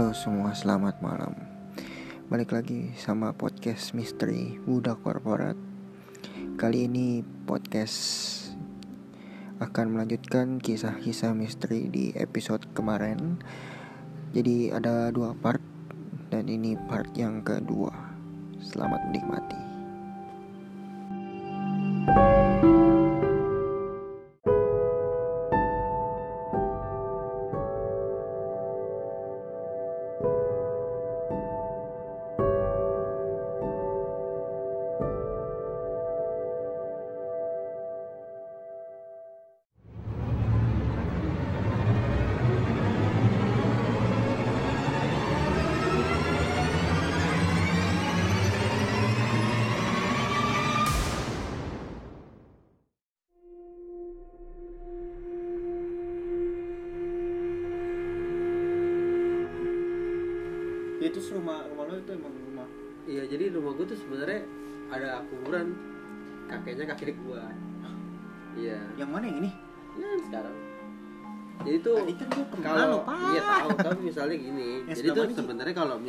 Halo semua, selamat malam. Balik lagi sama podcast Misteri Budak Korporat. Kali ini podcast akan melanjutkan kisah-kisah misteri di episode kemarin. Jadi ada dua part dan ini part yang kedua. Selamat menikmati.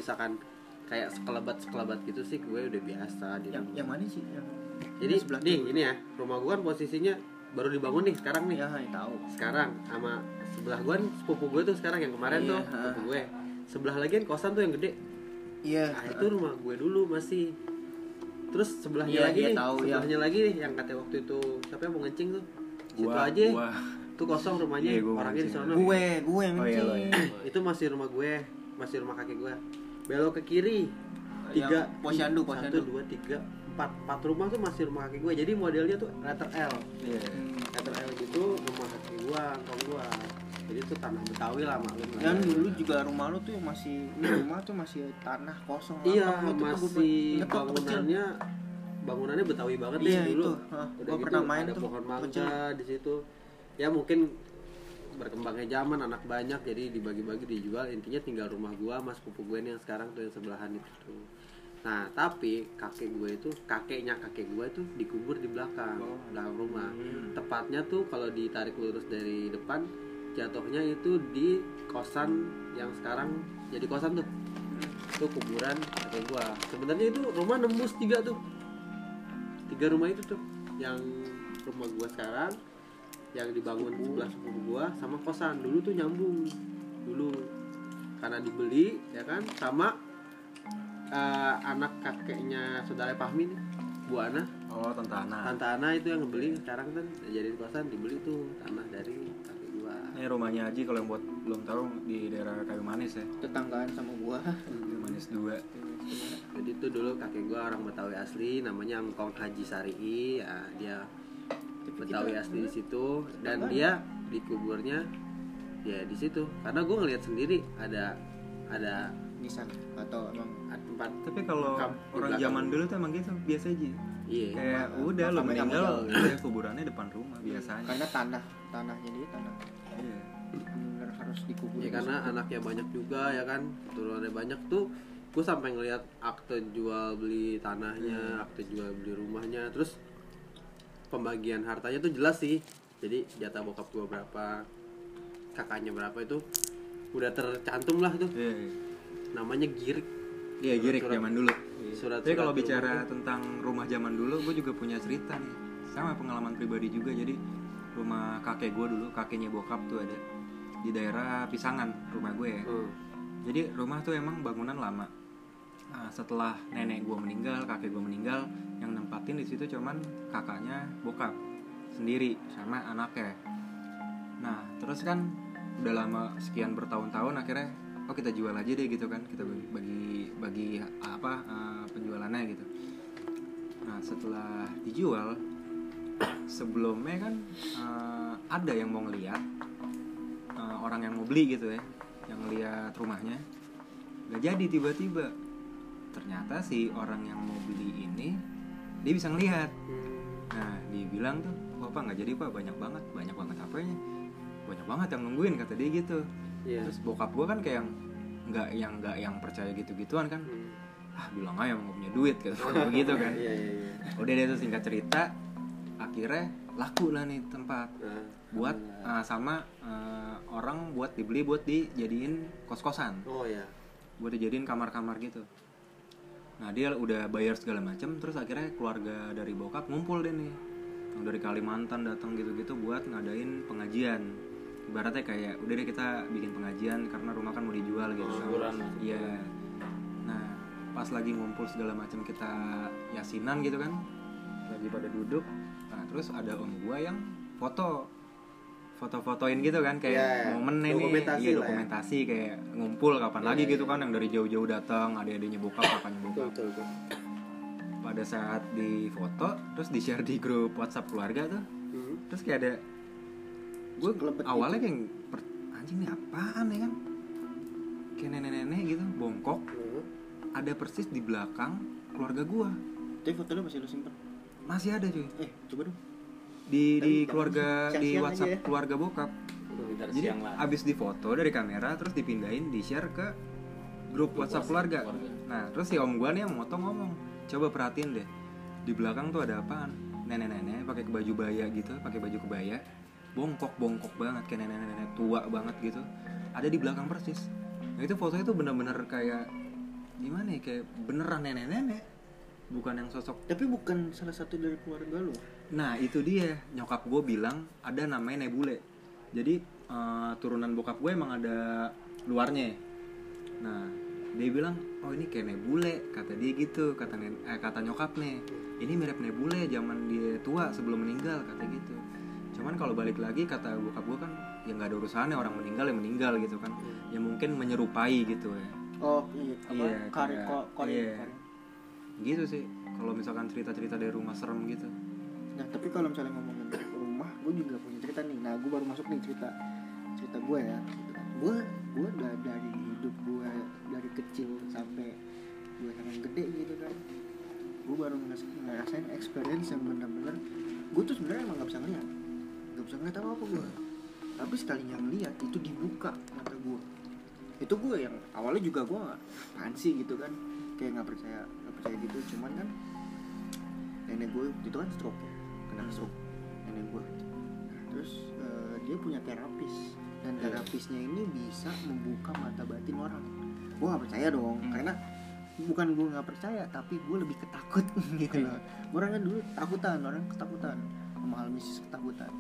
Misalkan kayak sekelebat sekelebat gitu sih gue udah biasa di yang rumah. yang mana sih yang Jadi yang sebelah nih ini ya rumah gue kan posisinya baru dibangun nih sekarang nih. ya ya, tahu Sekarang sama sebelah gue kan sepupu gue tuh sekarang yang kemarin Iya, tuh ha. sepupu gue. Sebelah lagi kan kosan tuh yang gede. iya Nah, itu rumah gue dulu masih. Terus sebelahnya Iya, lagi iya, nih, tahu, iya. sebelahnya lagi nih yang kata waktu itu siapa yang mau ngencing tuh? Situ Gua- aja. gua. Tuh kosong rumahnya, Iya, gua mau orangnya di ngencing. sana. gue gue yang Oh, iya, ngecing. iya. itu masih rumah gue, masih rumah kakek gue. Belok ke kiri. Tiga, Yang posyandu, posyandu. satu, dua, tiga, empat, empat rumah tuh masih rumah kakek gue. Jadi modelnya tuh letter L, Iya. letter L gitu rumah kakek gue, kong gue. Jadi itu tanah Betawi lah maklum lah. dan ya. dulu juga rumah lo tuh masih rumah tuh masih tanah kosong Iya, tuh gua masih bangunannya bangunannya Betawi banget Iya, deh dulu. itu. Hah, Udah gua gitu pernah main ada tuh, pohon mangga di situ. Ya mungkin berkembangnya zaman anak banyak jadi dibagi-bagi dijual intinya tinggal rumah gua mas pupu gue yang sekarang tuh yang sebelahan itu tuh. Nah tapi kakek gue itu kakeknya kakek gue itu dikubur di belakang Oh. belakang rumah. Hmm. Tepatnya tuh kalau ditarik lurus dari depan jatuhnya itu di kosan yang sekarang jadi kosan tuh itu kuburan kakek gua sebenarnya itu rumah nembus tiga tuh tiga rumah itu tuh yang rumah gua sekarang yang dibangun sebelah sepupu gua sama kosan. Dulu tuh nyambung. Dulu. Karena dibeli ya kan sama eh, anak kakeknya saudara Fahmi nih Bu Ana. Oh, tante Ana. Tante Ana itu yang ngebeli. Sekarang kan jadi kosan dibeli tuh tanah dari kakek gua. Ini rumahnya Aji kalau yang buat belum tahu di daerah Kayu Manis ya. tetanggaan sama gua. Kayu Manis 2. jadi itu dulu kakek gua orang Betawi asli namanya Engkong Haji Sari'i. Ya dia Betawi asli di situ dan dia dikuburnya ya di situ. Karena gua ngelihat sendiri ada ada di sana atau emang tempat Tapi kalau orang zaman dulu tuh emang gitu biasa aja. iya. Kayak udah lu makamnya meninggal, udah kuburannya depan rumah biasanya. karena tanah tanahnya dia tanah. Iya. harus dikubur ya karena anaknya banyak juga ya kan? Turunannya banyak tuh gue sampai ngelihat akte jual beli tanahnya akte jual beli rumahnya. Terus pembagian hartanya tuh jelas sih jadi jatah bokap gue berapa kakaknya berapa itu udah tercantum lah tuh Iya. iya. namanya girik Iya, girik Surat- zaman dulu. surat Tapi kalau bicara tentang rumah zaman dulu, gue juga punya cerita nih. Sama pengalaman pribadi juga. Jadi rumah kakek gue dulu, kakeknya bokap tuh ada di daerah Pisangan rumah gue ya. Hmm. Jadi rumah tuh emang bangunan lama. Nah, setelah nenek gue meninggal, kakek gue meninggal, yang nempatin di situ cuman kakaknya bokap sendiri sama anaknya. Nah, terus kan udah lama sekian bertahun-tahun akhirnya oh kita jual aja deh gitu kan kita bagi bagi, bagi apa eh, penjualannya gitu. Nah, setelah dijual sebelumnya kan eh, ada yang mau ngeliat eh, orang yang mau beli gitu ya yang lihat rumahnya nggak jadi tiba-tiba ternyata si orang yang mau beli ini dia bisa ngelihat. Nah dia bilang tuh wah pak nggak jadi pak. Banyak banget banyak banget apanya? Banyak banget yang nungguin kata dia gitu. Iya. terus bokap gua kan kayak yang nggak yang nggak yang percaya gitu-gituan kan. Hmm. ah bilang aja nggak punya duit gitu begitu kan. Iya iya iya. udah dia tuh singkat cerita akhirnya laku lah nih tempat. Nah, buat uh, sama uh, orang buat dibeli buat dijadiin kos-kosan. Oh ya. buat dijadiin kamar-kamar gitu nah dia udah bayar segala macam terus akhirnya keluarga dari bokap ngumpul deh nih. Yang dari Kalimantan datang gitu-gitu buat ngadain pengajian. Ibaratnya kayak udah deh kita bikin pengajian karena rumah kan mau dijual gitu kan. Syukuran. iya. Nah pas lagi ngumpul segala macam kita yasinan gitu kan lagi pada duduk. Nah terus ada om gua yang foto foto-fotoin gitu kan kayak Ya, momennya nih dokumentasi iya ya. dokumentasi kayak ngumpul kapan lagi gitu kan yang dari jauh-jauh datang adik-adiknya bokap kakaknya betul bokap betul betul. Pada saat di foto terus di share di grup WhatsApp keluarga tuh Hmm. terus kayak ada gue Sekelebet awalnya kayak per- anjing nih apaan ya kan? Kayak nenek-nenek gitu bongkok. Hmm. ada persis di belakang keluarga gua. Tapi fotonya masih lu simpen? Masih ada cuy. Eh coba dong di di Tapi keluarga di WhatsApp ya. keluarga bokap. Jadi abis difoto dari kamera terus dipindahin di share ke grup WhatsApp keluarga. nah terus si om gua nih yang moto ngomong coba perhatiin deh di belakang tuh ada apaan? Nenek-nenek pakai baju baya gitu pakai baju kebaya. Bongkok bongkok banget kayak nenek-nenek tua banget gitu. Ada di belakang persis. Nah itu fotonya tuh bener-bener kayak gimana ya kayak beneran nenek-nenek. Bukan yang sosok tapi bukan salah satu dari keluarga lu Nah itu dia nyokap gue bilang ada namanya nebule. Jadi eh, turunan bokap gue emang ada luarnya. Nah dia bilang oh ini kayak nebule kata dia gitu kata eh, kata nyokap nih ini mirip nebule zaman dia tua sebelum meninggal kata gitu. Cuman kalau balik lagi kata bokap gue kan ya nggak ada urusannya orang meninggal ya meninggal gitu kan. Ya mungkin menyerupai gitu ya. oh iya apa Iya, kari kayak- ko- kori iya. Gitu sih kalau misalkan cerita-cerita dari rumah serem gitu. Nah tapi kalau misalnya ngomongin rumah, gue juga punya cerita nih. Nah gue baru masuk nih cerita cerita gue ya. Gitu kan. Gue gue da- dari hidup gue dari kecil sampai gue sekarang gede gitu kan. Gue baru ngeras- ngerasain experience yang bener-bener gue tuh sebenarnya emang gak bisa ngeliat, gak bisa ngeliat apa apa gue. Tapi sekali yang lihat itu dibuka mata gue. Itu gue yang awalnya juga gue apaan sih gitu kan, kayak nggak percaya nggak percaya gitu. Cuman kan nenek gue itu kan stroke ya kena stroke nenek gue Nah, terus eh, dia punya terapis. Dan Iya. terapisnya ini bisa membuka mata batin orang. Gue nggak percaya dong Hmm. karena bukan gue nggak percaya tapi gue lebih ketakut gitu loh. Orangnya dulu takutan orang ketakutan. Mengalami ketakutan.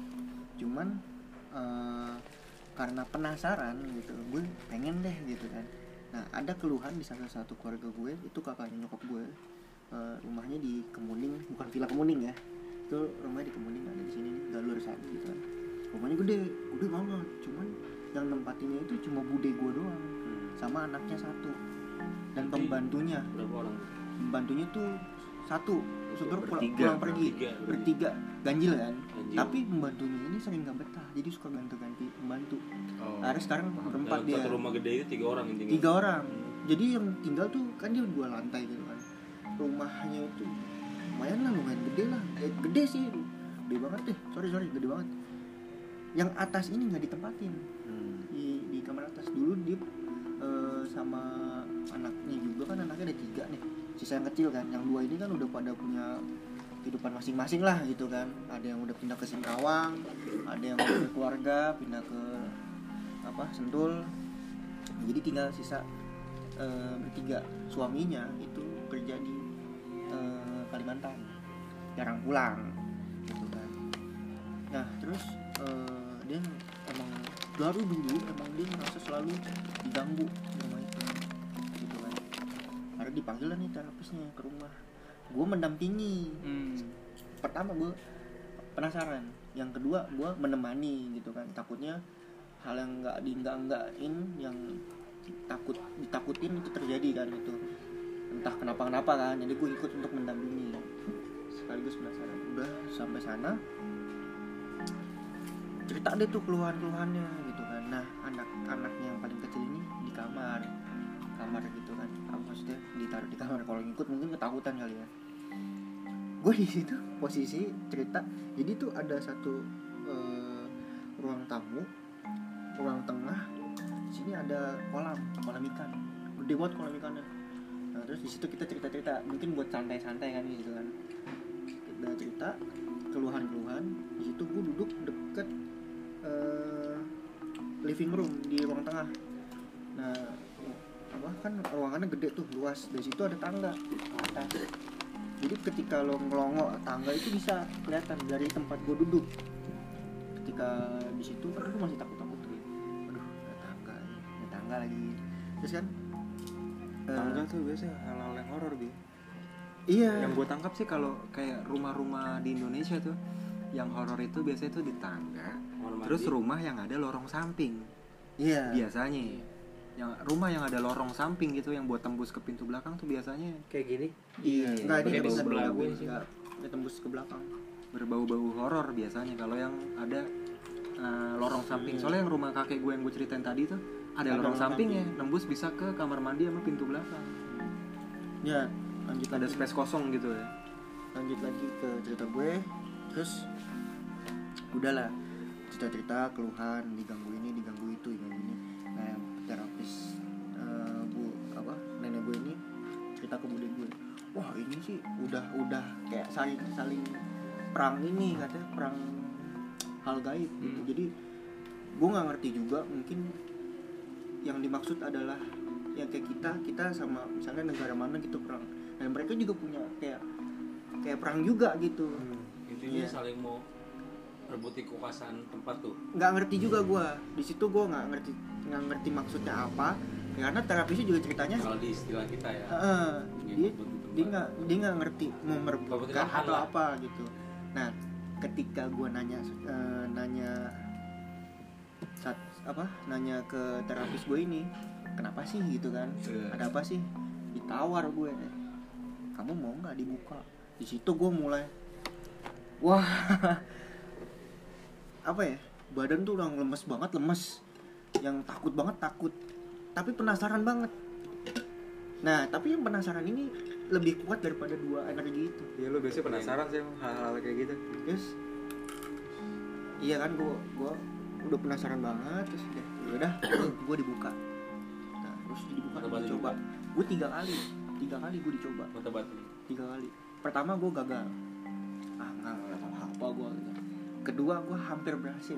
Cuman eh, karena penasaran gitu gue pengen deh gitu kan. Nah ada keluhan di salah satu keluarga gue itu kakaknya nyokap gue eh, rumahnya di Kemuning bukan villa Kemuning ya itu rumahnya di Kemuning ada di sini nih galur sana gitu kan. Rumahnya gede gede banget cuman yang nempatinnya itu cuma bude gue doang sama anaknya satu. Dan Jadi, pembantunya. Berapa orang? pembantunya tuh satu supir pul- bertiga, pulang pergi. Bertiga, bertiga ganjil kan? Ganjil. tapi pembantunya ini sering gak betah jadi suka ganti-ganti pembantu. Oh. akhirnya sekarang berempat dia. satu rumah gede itu tiga orang yang tinggal. tiga orang. Jadi yang tinggal tuh kan dia dua lantai gitu kan. Rumahnya itu lumayan lah lumayan gede lah. Eh, gede sih. Gede banget deh. Sorry sorry gede banget. Yang atas ini nggak ditempatin. Hmm. di di kamar atas. Dulu dia eh, sama anaknya juga kan anaknya ada tiga nih. Sisa yang kecil kan. Yang dua ini kan udah pada punya kehidupan masing-masing lah gitu kan. Ada yang udah pindah ke Singkawang ada yang udah keluarga pindah ke apa Sentul. Jadi tinggal sisa eh, bertiga. Suaminya itu kerja di eh, Kalimantan. Jarang pulang gitu kan. Nah terus eh, dia emang baru dulu emang dia merasa selalu diganggu di rumah itu gitu kan. Akhirnya dipanggil lah nih terapisnya ke rumah. Gue mendampingi. Hmm. pertama gue penasaran. Yang kedua gue menemani gitu kan. Takutnya hal yang nggak di nggak nggakin yang takut ditakutin itu terjadi kan itu entah kenapa kenapa kan jadi gue ikut untuk mendampingi. Sekaligus penasaran. Udah sampai sana. Cerita deh tuh keluhan keluhannya gitu kan. Nah anak anaknya yang paling kecil ini di kamar. Kamar gitu kan. Apa maksudnya? Ditaruh di kamar. Kalau ngikut mungkin ketakutan kali ya. Gue di situ posisi cerita. Jadi tuh ada satu eh, ruang tamu ruang tengah. Sini ada kolam kolam ikan. Gede banget kolam ikannya nah terus di situ kita cerita cerita mungkin buat santai santai kan gitu kan. Kita cerita keluhan keluhan di situ gue duduk deket eh, living room di ruang tengah. Nah apa kan ruangannya gede tuh luas. Dari situ ada tangga. Atas jadi ketika lo ngelongok tangga itu bisa kelihatan dari tempat gue duduk. Ketika di situ kan gue masih takut takut tuh aduh ada tangga ada tangga lagi. Terus kan tangga tuh biasanya hal-hal yang horor bi. Iya. Yang gue tangkap sih kalau kayak rumah-rumah di Indonesia tuh yang horor itu biasanya tuh di tangga terus rumah yang ada lorong samping. Iya. Biasanya. Yang rumah yang ada lorong samping gitu yang buat tembus ke pintu belakang tuh biasanya. Kayak gini? Iya. Enggak ini Kayak nggak di bisa sebelah berbau gue sih. tembus ke belakang. Berbau-bau horor biasanya kalau yang ada uh, lorong samping. Soalnya yang rumah kakek gue yang gue ceritain tadi tuh ada lorong sampingnya. nembus bisa ke kamar mandi sama pintu belakang. Ya lanjut ada lagi. space kosong gitu ya. Lanjut lagi ke cerita gue. Terus udahlah. Cerita cerita keluhan diganggu ini diganggu itu diganggu ini. Nah yang terapis eh, bu apa nenek gue ini cerita ke bude gue. Wah ini sih udah udah kayak saling saling perang ini katanya perang hal gaib gitu. Hmm. jadi gue nggak ngerti juga mungkin yang dimaksud adalah yang kayak kita kita sama misalnya negara mana gitu perang. Dan mereka juga punya kayak kayak perang juga gitu. Intinya Iya. saling mau rebuti kekuasaan tempat tuh. Nggak ngerti juga gue di situ gue nggak ngerti nggak ngerti maksudnya apa. Karena terapisnya juga ceritanya kalau di istilah kita ya. Heeh, Ingin dia dia nggak dia nggak ngerti mau Merebut merebutkan atau lah. apa gitu. Nah ketika gue nanya eh, nanya saat apa nanya ke terapis gue ini kenapa sih? gitu kan. Iya. ada apa sih? Ditawar gue. Kamu mau nggak dibuka? Di situ gue mulai wah apa ya badan tuh udah lemes banget lemes. Yang takut banget takut. Tapi penasaran banget. Nah tapi yang penasaran ini lebih kuat daripada dua energi itu. Ya lu biasanya penasaran sih hal-hal kayak gitu. Terus? Iya kan gua gua udah penasaran banget terus udah ya udah gua dibuka. Nah terus dibuka batin coba gua. Tiga kali tiga kali gua dicoba. Mata tiga kali. Pertama gua gagal. Ah nggak nggak apa gua gitu. kedua gua hampir berhasil.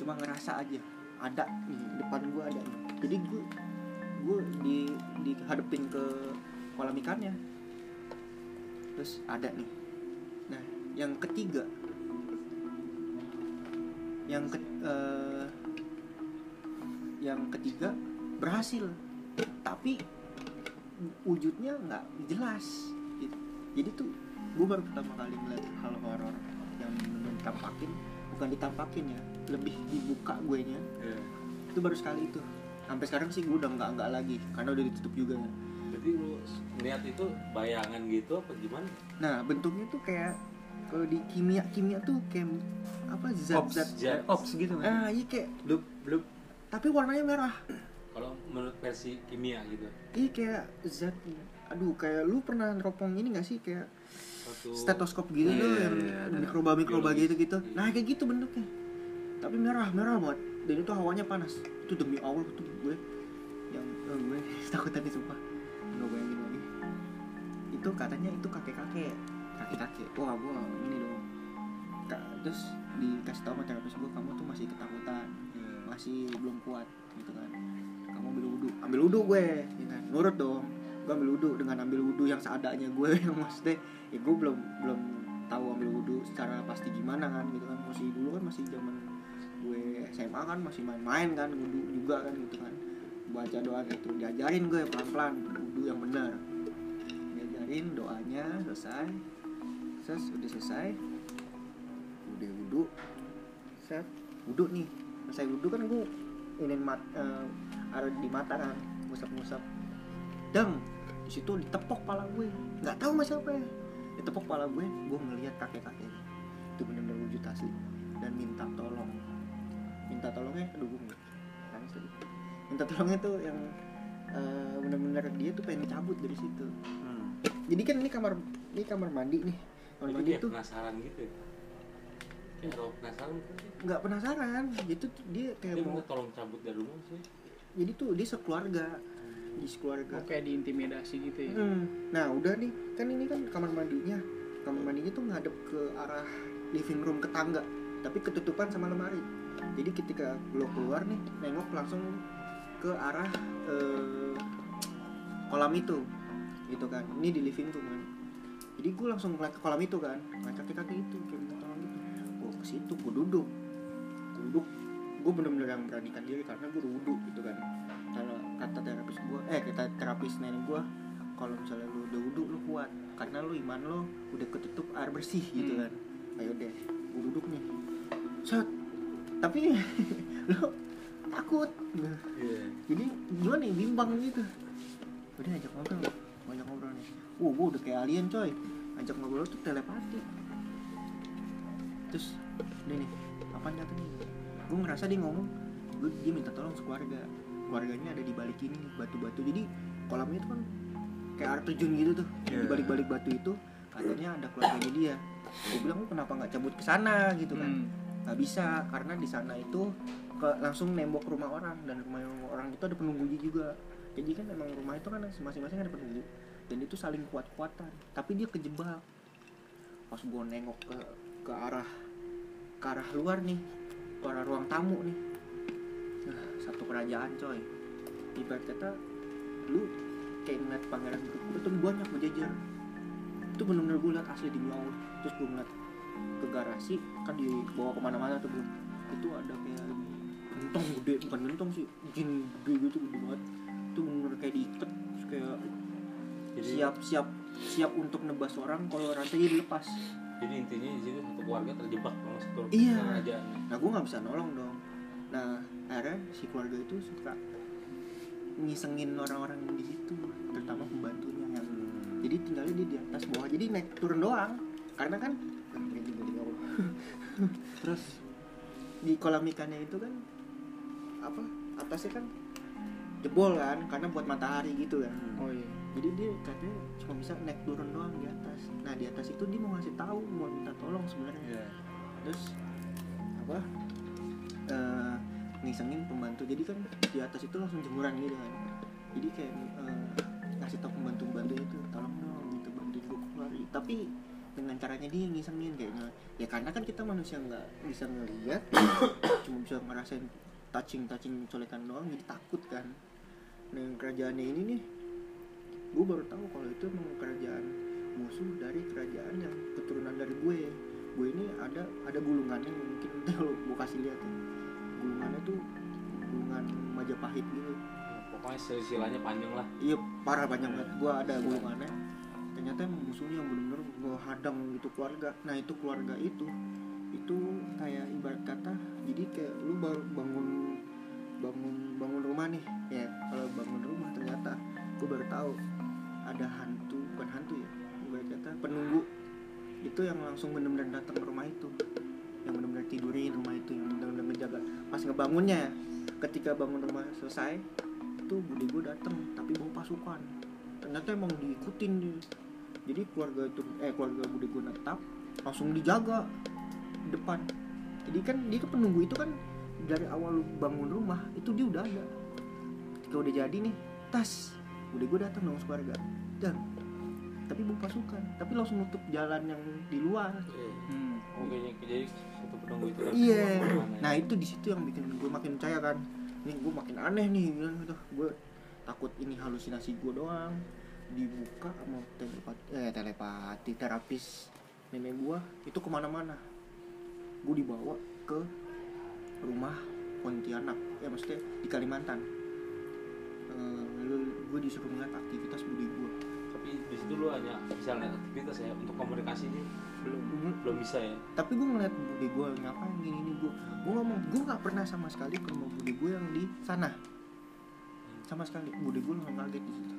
Cuma ngerasa aja ada nih depan gua ada nih. jadi gua gua di dihadepin ke kolam ikannya. Terus ada nih. Nah yang ketiga yang ke, eh, yang ketiga berhasil. Tapi wujudnya nggak jelas gitu. jadi tuh gue baru pertama kali ngeliat hal horor yang ditampakin bukan ditampakin ya lebih dibuka gue nya. Iya. itu baru sekali itu. Sampai sekarang sih gue udah nggak nggak lagi karena udah ditutup juga. Jadi lu lihat itu bayangan gitu apa gimana? Nah bentuknya tuh kayak kalau di kimia kimia tuh kayak apa zat ops zat zat. ops gitu kan? Ah iya kayak blub blub tapi warnanya merah. Kalau menurut versi kimia gitu. Iya kayak zat aduh kayak lu pernah neropong ini gak sih? Kayak Suatu stetoskop gitu Iya, tuh iya, yang iya, ada. mikroba mikroba biologis. gitu gitu nah kayak gitu bentuknya. Tapi merah merah banget. Dan itu hawanya panas. Itu demi allah tuh gue yang oh, gue takutan nih sumpah. Nggak bayangin lagi. Itu katanya itu kakek kakek kakek wah gue ini dong. Terus dikasih tahu sama terapis gue kamu tuh masih ketakutan. Masih belum kuat gitu kan. Kamu ambil wudhu. Ambil wudhu gue ya kan. Nurut dong. Gue ambil wudhu dengan ambil wudhu yang seadanya gue yang maksudnya ya gue belum belum tahu ambil wudhu secara pasti gimana kan gitu kan. Masih dulu kan masih zaman gue SMA kan masih main-main kan wudhu juga kan gitu kan. Baca doa gitu. Diajarin gue pelan-pelan wudhu yang benar. Diajarin doanya selesai ses udah selesai. Udah wudhu set. Wudhu nih. Selesai wudhu kan gue ini mat eh, ada di mata kan. Ngusap-ngusap. Dang di situ ditepok pala gue. Nggak tahu mas apa ya. Ditepok pala gue gue ngelihat kakek kakeknya itu benar-benar wujud asli. Dan minta tolong. Minta tolongnya aduh gue nangis lagi. Minta tolongnya tuh yang eh, benar-benar dia tuh pengen cabut dari situ. Hmm. jadi kan ini kamar ini kamar mandi nih kamar Itu tuh penasaran gitu ya. Kayak kalau penasaran kan? Dia- nggak penasaran. Jadi tuh dia kayak dia mau tolong cabut dari rumah sih. Jadi tuh dia sekeluarga. Di sekeluarga. Oh, kayak diintimidasi gitu ya? Hmm. Nah udah nih. Kan ini kan kamar mandinya. Kamar mandinya tuh ngadep ke arah living room ke tangga tapi ketutupan sama lemari. Jadi ketika lo keluar nih nengok langsung ke arah eh, kolam itu. Gitu kan. Ini di living tuh kan jadi gue langsung ngeliat ke kolam itu kan ngeliat kaki kaki itu kayak minta tolong gitu gue ke situ gue duduk. Gua duduk. Gue bener-bener yang beranikan diri karena gue duduk gitu kan. Kalau kata terapis gue eh kata terapis nenek gue kalau misalnya lu udah wudhu lu kuat. Karena lu iman lo udah ketutup air bersih gitu Hmm. kan. Ayo deh gue duduk nih. Set. Tapi lo takut. Nah, Iya. jadi gue nih bimbang gitu. Udah ajak ngobrol. Ajak ngobrol nih. Uh gue udah kayak alien coy ajak ngobrol tuh telepati. Terus udah nih apa kata nih gue ngerasa dia ngomong gue dia minta tolong sekeluarga. Keluarganya ada di balik ini batu-batu. Jadi kolamnya itu kan kayak air terjun gitu tuh. Iya. di balik-balik batu itu katanya ada keluarganya dia. Gue bilang lu kenapa nggak cabut ke sana? Gitu kan. Hmm. nggak bisa karena di sana itu ke, langsung nembok rumah orang. Dan rumah orang itu ada penunggunya juga. Jadi kan emang rumah itu kan masing-masing ada penunggu dan itu saling kuat-kuatan. Tapi dia kejebak. Pas gue nengok ke ke arah ke arah luar nih. Ke arah ruang tamu nih. Nah, satu kerajaan coy. Ibarat kata lu kayak ngeliat pangeran berkuda itu banyak berjejer. Itu bener-bener gue liat asli di Allah terus gue ngeliat ke garasi kan dibawa ke mana-mana tuh bro. Itu ada kayak gentong gede. Bukan gentong sih jin gede gitu gede banget. Itu bener-bener kayak diikat kayak Jadi siap siap siap untuk nebas orang kalau rantainya dilepas jadi intinya di situ satu keluarga terjebak sama satu Iya. kerajaan. nah gue nggak bisa nolong dong nah akhirnya si keluarga itu suka ngisengin orang-orang di situ terutama pembantunya yang jadi tinggalnya dia di atas bawah jadi naik turun doang karena kan Ini juga di bawah. terus di kolam ikannya itu kan apa atasnya kan jebol kan karena buat matahari gitu kan Oh iya. Jadi dia katanya cuma bisa naik turun doang di atas. Nah di atas itu dia mau ngasih tahu mau minta tolong sebenarnya. Iya. terus apa eh ngisengin pembantu. Jadi kan di atas itu langsung jemuran gitu kan. Jadi kayak eh, ngasih tau pembantu pembantu itu tolong dong gitu bantuin gue keluar. Tapi dengan caranya dia ngisengin kayaknya ya karena kan kita manusia nggak bisa ngelihat cuma bisa ngerasain touching touching colekan doang jadi takut kan. Nah kerajaannya ini nih gue baru tahu kalau itu emang kerajaan musuh dari kerajaan yang keturunan dari gue. Gue ini ada ada gulungannya mungkin kalau gue kasih lihat ya. Gulungannya tuh gulungan Majapahit gitu. Pokoknya silsilahnya panjang lah. iya parah banyak banget. Gue ada gulungannya. Ternyata emang musuhnya yang bener-bener gue hadang gitu keluarga. Nah itu keluarga itu itu kayak ibarat kata jadi kayak lu baru bangun bangun bangun rumah nih. Ya kalau bangun rumah ternyata gue baru tahu ada hantu bukan hantu ya ibarat kata penunggu. Itu yang langsung bener-bener datang ke rumah itu. Yang bener-bener tidurin rumah itu yang bener-bener menjaga. Pas ngebangunnya ketika bangun rumah selesai itu bude gue datang tapi bawa pasukan. Ternyata emang diikutin dia. Jadi keluarga itu eh keluarga bude gue netap langsung dijaga di depan. Jadi kan dia ke penunggu itu kan dari awal bangun rumah itu dia udah ada. Ketika udah jadi nih tas bude gue datang dong keluarga dan tapi bawa pasukan tapi langsung nutup jalan yang di luar Hmm. Oh kayaknya jadi satu penunggu itu. kan Iya. ya. Nah itu di situ yang bikin gue makin percaya kan. Nih gue makin aneh nih bilang gitu. Gue takut ini halusinasi gue doang. Dibuka sama telepati, eh telepati terapis nenek gue itu ke mana-mana. Gue dibawa ke rumah Pontianak, ya maksudnya di Kalimantan. Eh, lalu gue disuruh ngeliat aktivitas budi gue. Tapi di situ lu hanya bisa lihat aktivitas ya untuk komunikasi ini Belum. belum bisa ya. tapi gue ngeliat bude gue ngapain gini ini gue gue ngomong gue nggak pernah sama sekali ke rumah bude gue yang di sana sama sekali bude gue langsung kaget di situ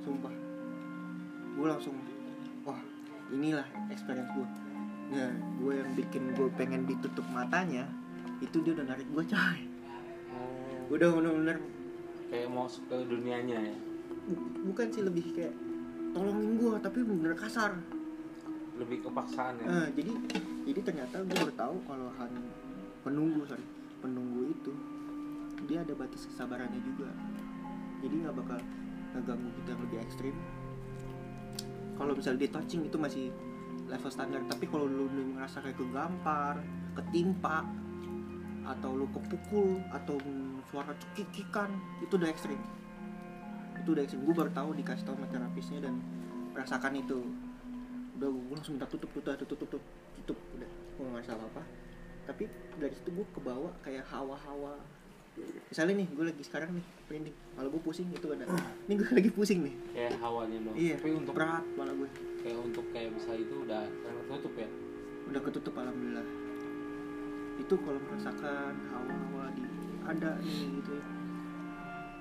sumpah gue langsung wah inilah experience gue ya gue yang bikin gue pengen ditutup matanya itu dia udah narik gue coy udah bener-bener kayak mau masuk ke dunianya ya. bu- bukan sih lebih kayak tolongin gue tapi bener kasar Lebih kepaksaan ya. Eh, jadi jadi ternyata gue baru tahu kalau han penunggu sorry penunggu itu dia ada batas kesabarannya juga jadi nggak bakal ngeganggu kita yang lebih ekstrim kalau misalnya di touching itu masih level standar tapi kalau lu ngerasa kayak kegampar ketimpa atau lu kepukul atau suara cekikikan itu udah ekstrim. Itu udah ekstrim. Gue baru tahu dikasih tahu sama terapisnya dan merasakan itu. Udah gue langsung minta tutup tutup tutup tutup tutup udah. Gue nggak salah apa. Tapi dari situ gue kebawa kayak hawa-hawa. Misalnya nih gue lagi sekarang nih merinding. Kalau gue pusing itu ada. Ini gue lagi pusing nih. Kayak hawanya dong iya tapi untuk berat malah gue kayak untuk kayak bisa itu udah tertutup ya? Udah ketutup alhamdulillah. Itu kalau merasakan hawa-hawa di ada nih gitu ya.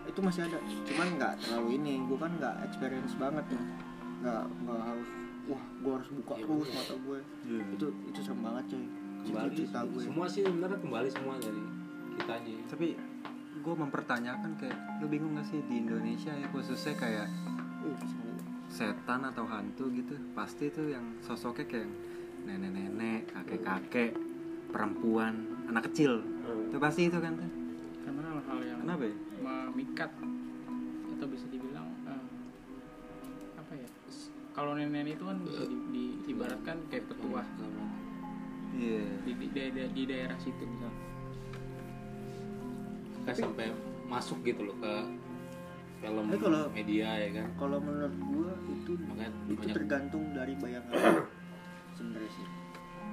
Itu masih ada. Cuman nggak terlalu ini gue kan nggak experience banget nih nggak nggak harus wah gue harus buka Iya, terus mata gue Iya. itu itu serem banget coy. Kembali cerita gue semua sih sebenarnya kembali semua dari kitanya tapi gue mempertanyakan kayak lu bingung gak sih di Indonesia ya khususnya kayak serem. setan atau hantu gitu pasti tuh yang sosoknya kayak nenek-nenek kakek-kakek perempuan anak kecil. Itu pasti itu kan tuh kenapa ya? Memikat atau bisa dibilang eh, apa ya? Kalau nenek itu kan bisa di, di- diibaratkan kayak petuah iya di, di, di, di daerah situ misal. Kayak sampai masuk gitu loh ke film Tapi kalau- media ya kan? kalau menurut gue itu makanya itu banyak tergantung dari bayangan sebenarnya sih.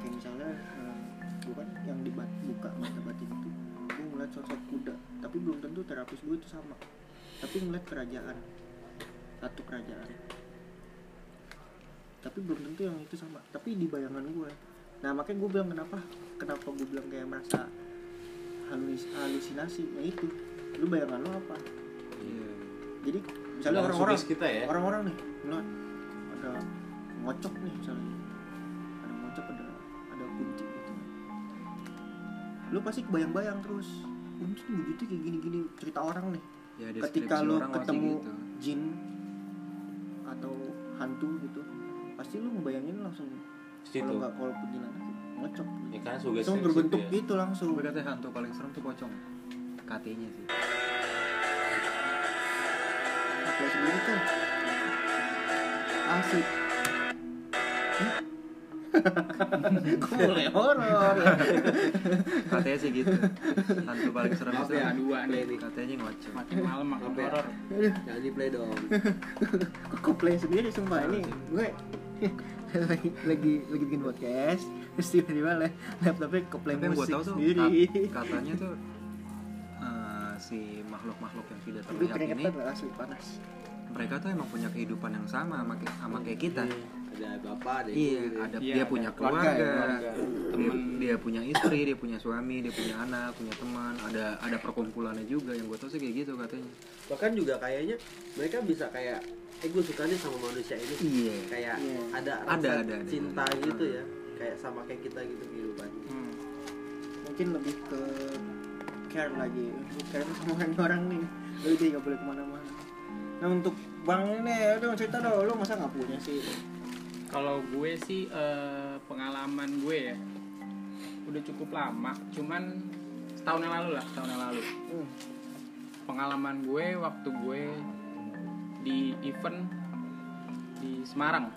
Kayak misalnya gue kan yang dibuka mata batin itu gue ngeliat sosok kuda tapi belum tentu terapis gue itu sama. Tapi ngeliat kerajaan. Satu kerajaan. Tapi belum tentu yang itu sama. Tapi di bayangan gue nah makanya gue bilang kenapa kenapa gue bilang kayak merasa halus halusinasi. Nah itu. Lu bayangan lo apa? Iya. Jadi misalnya orang-orang kita ya. orang-orang nih ngeliat ada ngocok nih misalnya. Ada ngocok ada ada kunci gitu. Lu pasti kebayang-bayang terus kunci wujudnya kayak gini-gini cerita orang nih. Ya ketika deskripsi lu orang pasti ketemu gitu. jin atau hantu gitu pasti lu ngebayangin langsung situ. kalau nggak kalau kuntilanak ngocok gitu. ya kan sugesti langsung berbentuk ya. gitu langsung. Tapi katanya hantu paling serem tuh pocong. Katanya sih. Apply sendiri tuh asik Kok boleh horor? Katanya sih gitu. Hantu paling serem itu. ya, dua nih. katanya ngocok makin malam makin Apa ya? horor Jangan di play dong. Kok play sendiri sumpah. Ini gue lagi lagi lagi bikin podcast terus tiba-tiba lah laptopnya ke play musik tahu tuh sendiri. kat- katanya tuh eh, si makhluk-makhluk yang tidak terlihat ini asli panas. mereka tuh emang punya kehidupan yang sama sama, kayak- sama kayak kita Ada bapak, ada ibu iya gitu ya. ada Iya, dia ada punya keluarga keluarga, keluarga. temen dia punya istri dia punya suami dia punya anak punya teman ada ada perkumpulannya juga yang gue tahu sih kayak gitu katanya Bahkan juga kayaknya mereka bisa kayak eh gue sukanya sama manusia ini iya kayak Iya. ada Ada, rasa ada, ada. cinta gitu ya kayak sama kayak kita gitu kehidupan Hmm. mungkin lebih ke care lagi Lebih care sama orang-orang nih lu jadi gak boleh ke mana-mana nah untuk bang ini udah cerita dong lu masa nggak punya sih kalau gue sih eh, pengalaman gue ya udah cukup lama. Cuman setahun yang lalu lah setahun yang lalu. Hmm. pengalaman gue waktu gue di event di Semarang.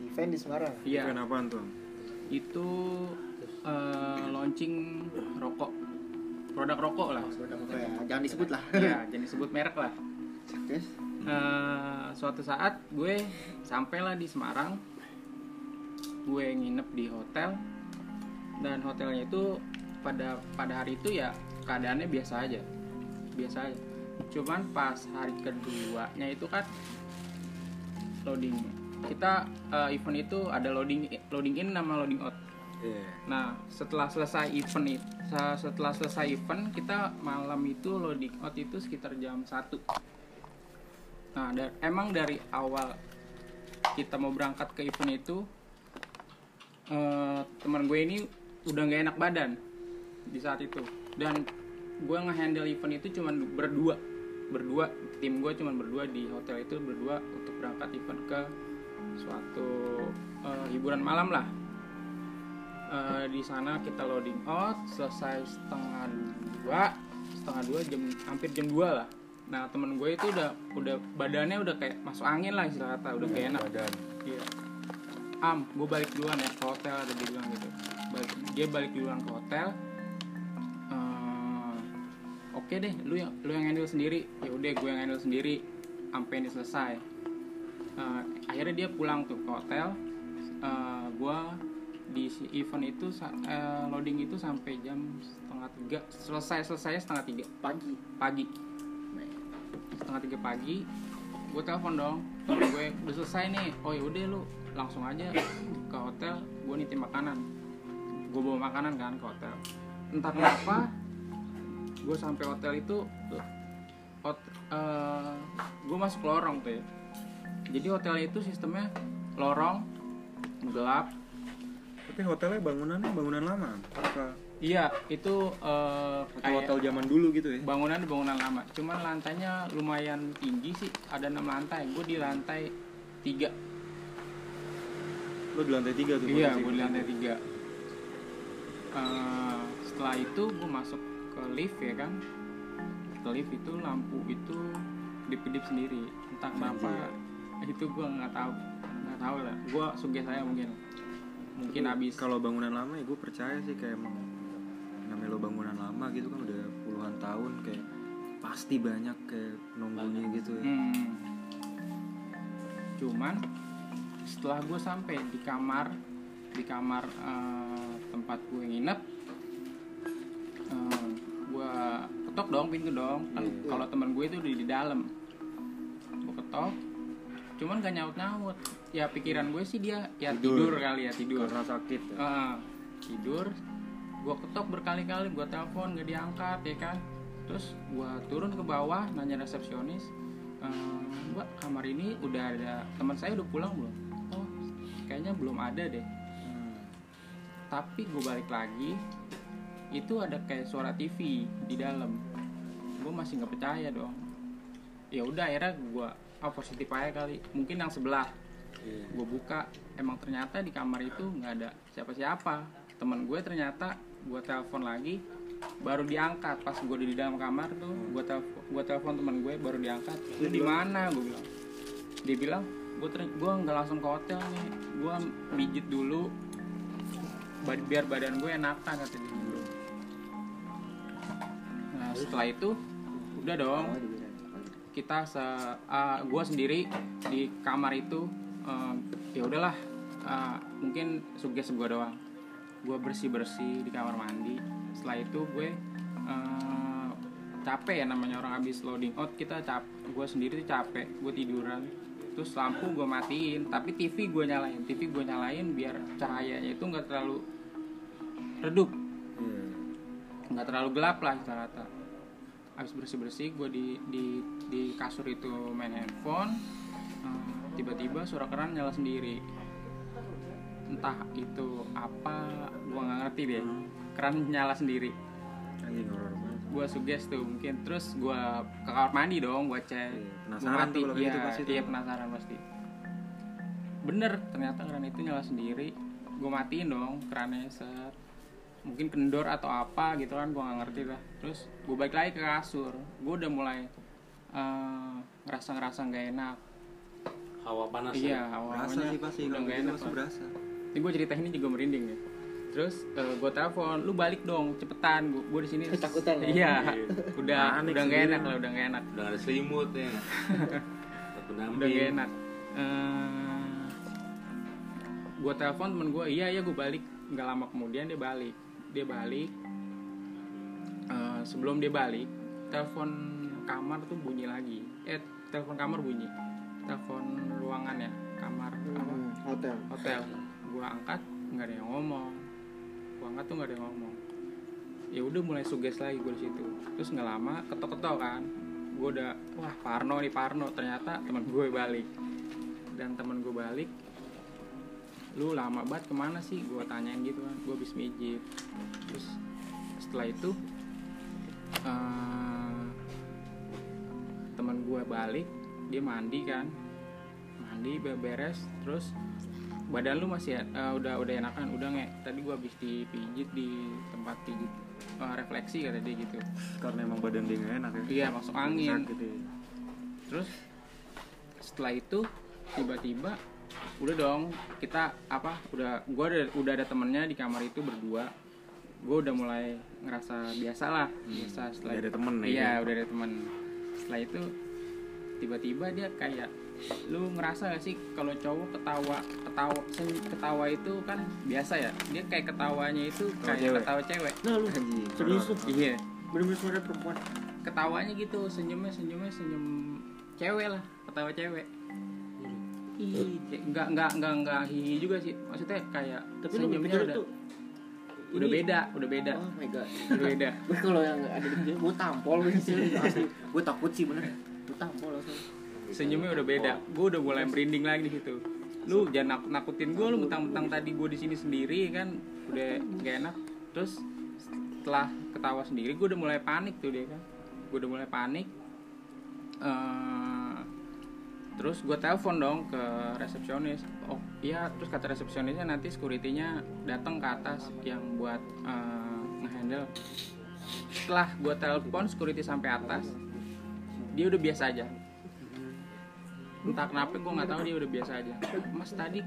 Event di Semarang? Iya. Event apaan tuh? Itu eh, launching rokok. Produk rokok lah. Apa ya? jangan disebut lah. Ya jangan disebut merek lah. Terus? Eh, suatu saat gue sampailah di Semarang gue nginep di hotel dan hotelnya itu pada pada hari itu ya keadaannya biasa aja biasa aja. Cuman pas hari keduanya itu kan loading. Kita eh, event itu ada loading loading in sama loading out. Iya. Nah, setelah selesai event itu, setelah selesai event kita malam itu loading out itu sekitar jam 1. Nah, da- emang dari awal kita mau berangkat ke event itu eh, teman gue ini udah nggak enak badan di saat itu. Dan gue ngehandle event itu cuman berdua. Berdua tim gue cuman berdua di hotel itu berdua untuk berangkat event ke suatu eh, hiburan malam lah. Eh, di sana kita loading out selesai setengah dua setengah dua jam hampir jam dua lah. Nah temen gue itu udah udah badannya udah kayak masuk angin lah istilah kata udah kayak enak. iya am gue balik duluan ya ke hotel ada dia bilang gitu. Balik, dia balik duluan ke hotel. Eh, oke deh lu yang lu yang handle sendiri. Ya udah gue yang handle sendiri. Sampai ini selesai. Eh, akhirnya dia pulang tuh ke hotel. Eh, gua di si event itu eh, loading itu sampai jam setengah tiga. Selesai selesai setengah tiga. Pagi? Pagi. Setengah tiga pagi gue telepon dong. Gue udah selesai nih. Oh yaudah lu langsung aja ke hotel gue nitip makanan. Gue bawa makanan kan ke hotel. Entah kenapa gue sampai hotel itu hot, gue masuk lorong tuh ya. Jadi hotelnya itu sistemnya lorong gelap. Tapi hotelnya bangunannya bangunan lama. Apa? Iya itu eh, atau kayak- hotel zaman dulu gitu ya? bangunan bangunan lama. Cuman lantainya lumayan tinggi sih ada enam lantai. Gue di lantai tiga Lo di lantai tiga tuh. iya gue di lantai tiga. Eh, setelah itu gue masuk ke lift ya kan? Ke lift itu lampu itu kedip-kedip sendiri. Entah kenapa itu gue nggak tahu nggak tahu lah. Gue suges saya mungkin. Mungkin habis. Kalau bangunan lama ya gue percaya sih kayak emang namanya lo bangunan lama gitu kan udah puluhan tahun kayak pasti banyak kayak nunggunya gitu ya. Hmm. Cuman setelah gue sampai di kamar di kamar eh, tempat gue nginep, eh, gue ketok dong pintu dong. Kan kalau teman gue itu di di dalam, gue ketok. Cuman gak nyaut nyaut. Ya pikiran gue sih dia ya tidur, kali ya tidur. Karena sakit. Ya. Ah, tidur gue ketok berkali-kali gue telepon gak diangkat ya kan terus gue turun ke bawah nanya resepsionis "Eh, mbak kamar ini udah ada teman saya udah pulang belum kayaknya belum ada deh. Hmm. tapi gue balik lagi itu ada kayak suara TV di dalam. Gue masih nggak percaya dong. Ya udah akhirnya gue ah positif aja kali. Mungkin yang sebelah. Iya. gue buka. Emang ternyata di kamar itu nggak ada siapa-siapa. Teman gue ternyata gue telepon lagi baru diangkat. Pas gue di dalam kamar tuh gue telepon gue telepon teman gue baru diangkat. Lu di mana? Gue bilang. Dia bilang gue gue nggak langsung ke hotel nih. Gue pijit dulu. Biar badan gue enakan kata dia. Nah setelah itu udah dong. Kita se gue sendiri di kamar itu em, ya udahlah. Eh, mungkin suges gue doang. Gue bersih bersih di kamar mandi. Setelah itu gue eh, capek ya namanya orang habis loading out. Kita cap gue sendiri tuh capek. Gue tiduran terus lampu gue matiin tapi TV gue nyalain. TV gue nyalain biar cahayanya itu nggak terlalu redup. Iya. nggak terlalu gelap lah kita kata habis bersih bersih gue di di di kasur itu main handphone eh, tiba-tiba suara keran nyala sendiri. Entah itu apa gue nggak ngerti deh. Keran nyala sendiri. Anjing horor. banget. Gue suges tuh mungkin terus gue ke kamar mandi dong gue cek Iya, Gua penasaran mati. tuh kalau iya, gitu pasti tuh. iya penasaran pasti bener ternyata keran itu nyala sendiri gue matiin dong kerannya set mungkin kendor atau apa gitu kan gue nggak ngerti lah terus gue balik lagi ke kasur gue udah mulai eh, ngerasa ngerasa nggak enak Hawa panas iya ya. awalnya Berasa sih pasti udah nggak gitu enak pasti berasa. ini gue cerita ini juga merinding ya terus gue telepon lu balik dong cepetan gue di sini. Ketakutan lah. iya udah Panik udah nggak sendiri. enak lah udah nggak enak. Udah gak ada selimut ya. Udah gak enak. Gue telepon temen gue iya iya gue balik. Nggak lama kemudian dia balik. Dia balik. Eh, sebelum dia balik telepon kamar tuh bunyi lagi. Eh telepon kamar bunyi. Telepon ruangan ya kamar Hmm, hotel. Hotel. Gue angkat nggak ada yang ngomong gue tuh nggak ada yang ngomong. Ya udah mulai suges lagi gue di situ. Terus nggak lama ketok-ketok kan. Gue udah wah Parno nih Parno. Ternyata teman gue balik. Dan teman gue balik lu lama banget ke mana sih? Gue tanyain gitu kan. Gue habis mijit. Terus setelah itu eh, teman gue balik dia mandi kan. Mandi be- beres terus badan lu masih eh, udah udah enakan? Udah nggak? Tadi gua habis dipijit di tempat pijit eh, refleksi kata dia gitu. Karena emang badan dia nggak enak ya. iya masuk angin. Sakit ya. terus setelah itu tiba-tiba udah dong kita apa udah gua ada udah ada temennya di kamar itu berdua. Gue udah mulai ngerasa biasa lah biasa setelah Udah ada temen ya, iya kan? udah ada temen. Setelah itu tiba-tiba dia kayak lu ngerasa gak sih kalau cowok ketawa ketawa sen- ketawa itu kan biasa ya? Dia kayak ketawanya itu kayak cewek. ketawa cewek. Nah lu serius tuh iya. Bener-bener suara perempuan. Ketawanya gitu senyumnya senyumnya senyum cewek lah ketawa cewek. Ih, nggak nggak nggak nggak hihi juga sih. Maksudnya kayak tapi lu senyumnya udah tuh. udah ini- beda udah beda. Oh my god. Udah beda. Gue kalau yang ada di sini gue tampol gue sih gue takut sih bener. Gue tampol langsung senyumnya udah beda. Gue udah mulai merinding lagi di situ. Lu jangan nakut nakutin gue lu mentang-mentang tadi gue di sini sendiri kan? Udah gak enak. Terus setelah ketawa sendiri gue udah mulai panik tuh dia kan? Gue udah mulai panik. Eh, terus gue telepon dong ke resepsionis. Oh iya terus kata resepsionisnya nanti securitynya datang ke atas yang buat eh, ngehandle. Setelah gue telepon security sampai atas dia udah biasa aja entah kenapa gue nggak tahu dia udah biasa aja. Mas tadi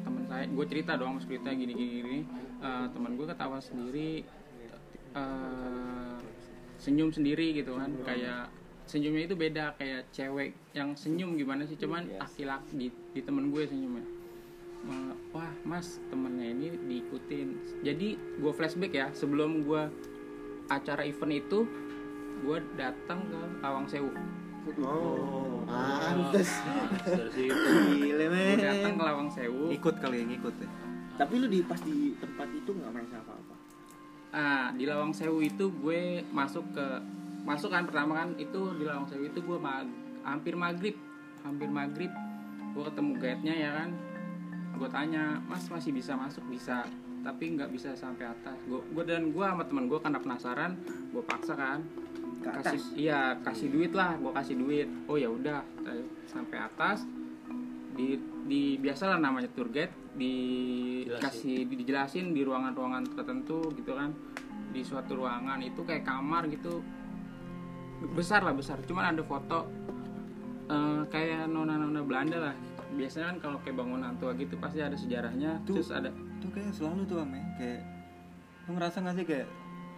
teman saya gue cerita dong mas cerita gini gini gini Eh, teman gue ketawa sendiri eh, senyum sendiri gitu kan. Kayak senyumnya itu beda kayak cewek yang senyum gimana sih? Cuman laki-laki di, di temen gue senyumnya. Eh, wah mas temennya ini diikutin. Jadi gue flashback ya sebelum gue acara event itu gue datang ke Lawang Sewu oh. Pantes. Dari situ gile gue datang men ke Lawang Sewu. Ikut kali yang ikut ya. Tapi lu di pas di tempat itu nggak merasa apa-apa? Ah, di Lawang Sewu itu gue masuk ke masuk kan pertama kan itu di Lawang Sewu itu gue mag- hampir maghrib. Hampir maghrib gue ketemu guide-nya ya kan. Gue tanya mas masih bisa masuk? Bisa. Tapi nggak bisa sampai atas. Gue gue dan gue sama teman gue karena penasaran gue paksa kan ke kasih atas iya kasih duit lah gue kasih duit. Oh ya udah eh, sampai atas di di biasalah namanya tour guide dikasih dijelasin. di ruangan-ruangan tertentu gitu kan. Di suatu ruangan itu kayak kamar gitu. Besar lah besar. Cuman ada foto eh, kayak nona-nona Belanda lah. Biasanya kan kalau kayak bangunan tua gitu pasti ada sejarahnya Tuh. terus ada tuh kayak selalu tuh ame kayak lu ngerasa gak sih kayak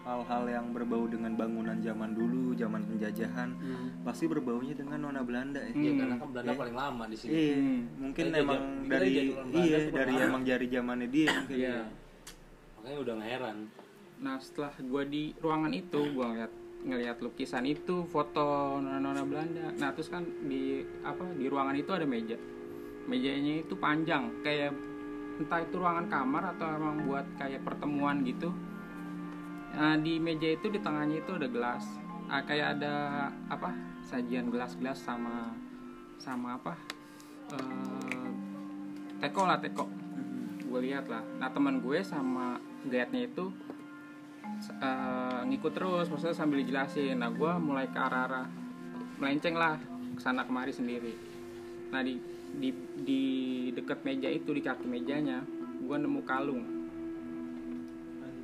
hal-hal yang berbau dengan bangunan zaman dulu zaman penjajahan pasti berbaunya dengan nona Belanda ya Hmm. ya karena kan Belanda Iya. paling lama di sini Iya, Hmm. mungkin Kita emang kita dari iya dari pernah. emang jari zamannya dia mungkin. Iya. makanya udah nggak heran Nah setelah gue di ruangan itu gue ngeliat ngeliat lukisan itu foto nona-nona Belanda. Nah terus kan di apa di ruangan itu ada meja. Mejanya itu panjang kayak entah itu ruangan kamar atau emang buat kayak pertemuan gitu. Nah, di meja itu di tengahnya itu ada gelas. Ah, kayak ada apa sajian gelas-gelas sama sama apa eh, teko lah teko. Gue lihat lah. Nah teman gue sama guide-nya itu eh, ngikut terus maksudnya sambil dijelasin. Nah gue mulai ke arah-arah melenceng lah ke sana kemari sendiri. Nah di di di dekat meja itu di kaki mejanya gue nemu kalung.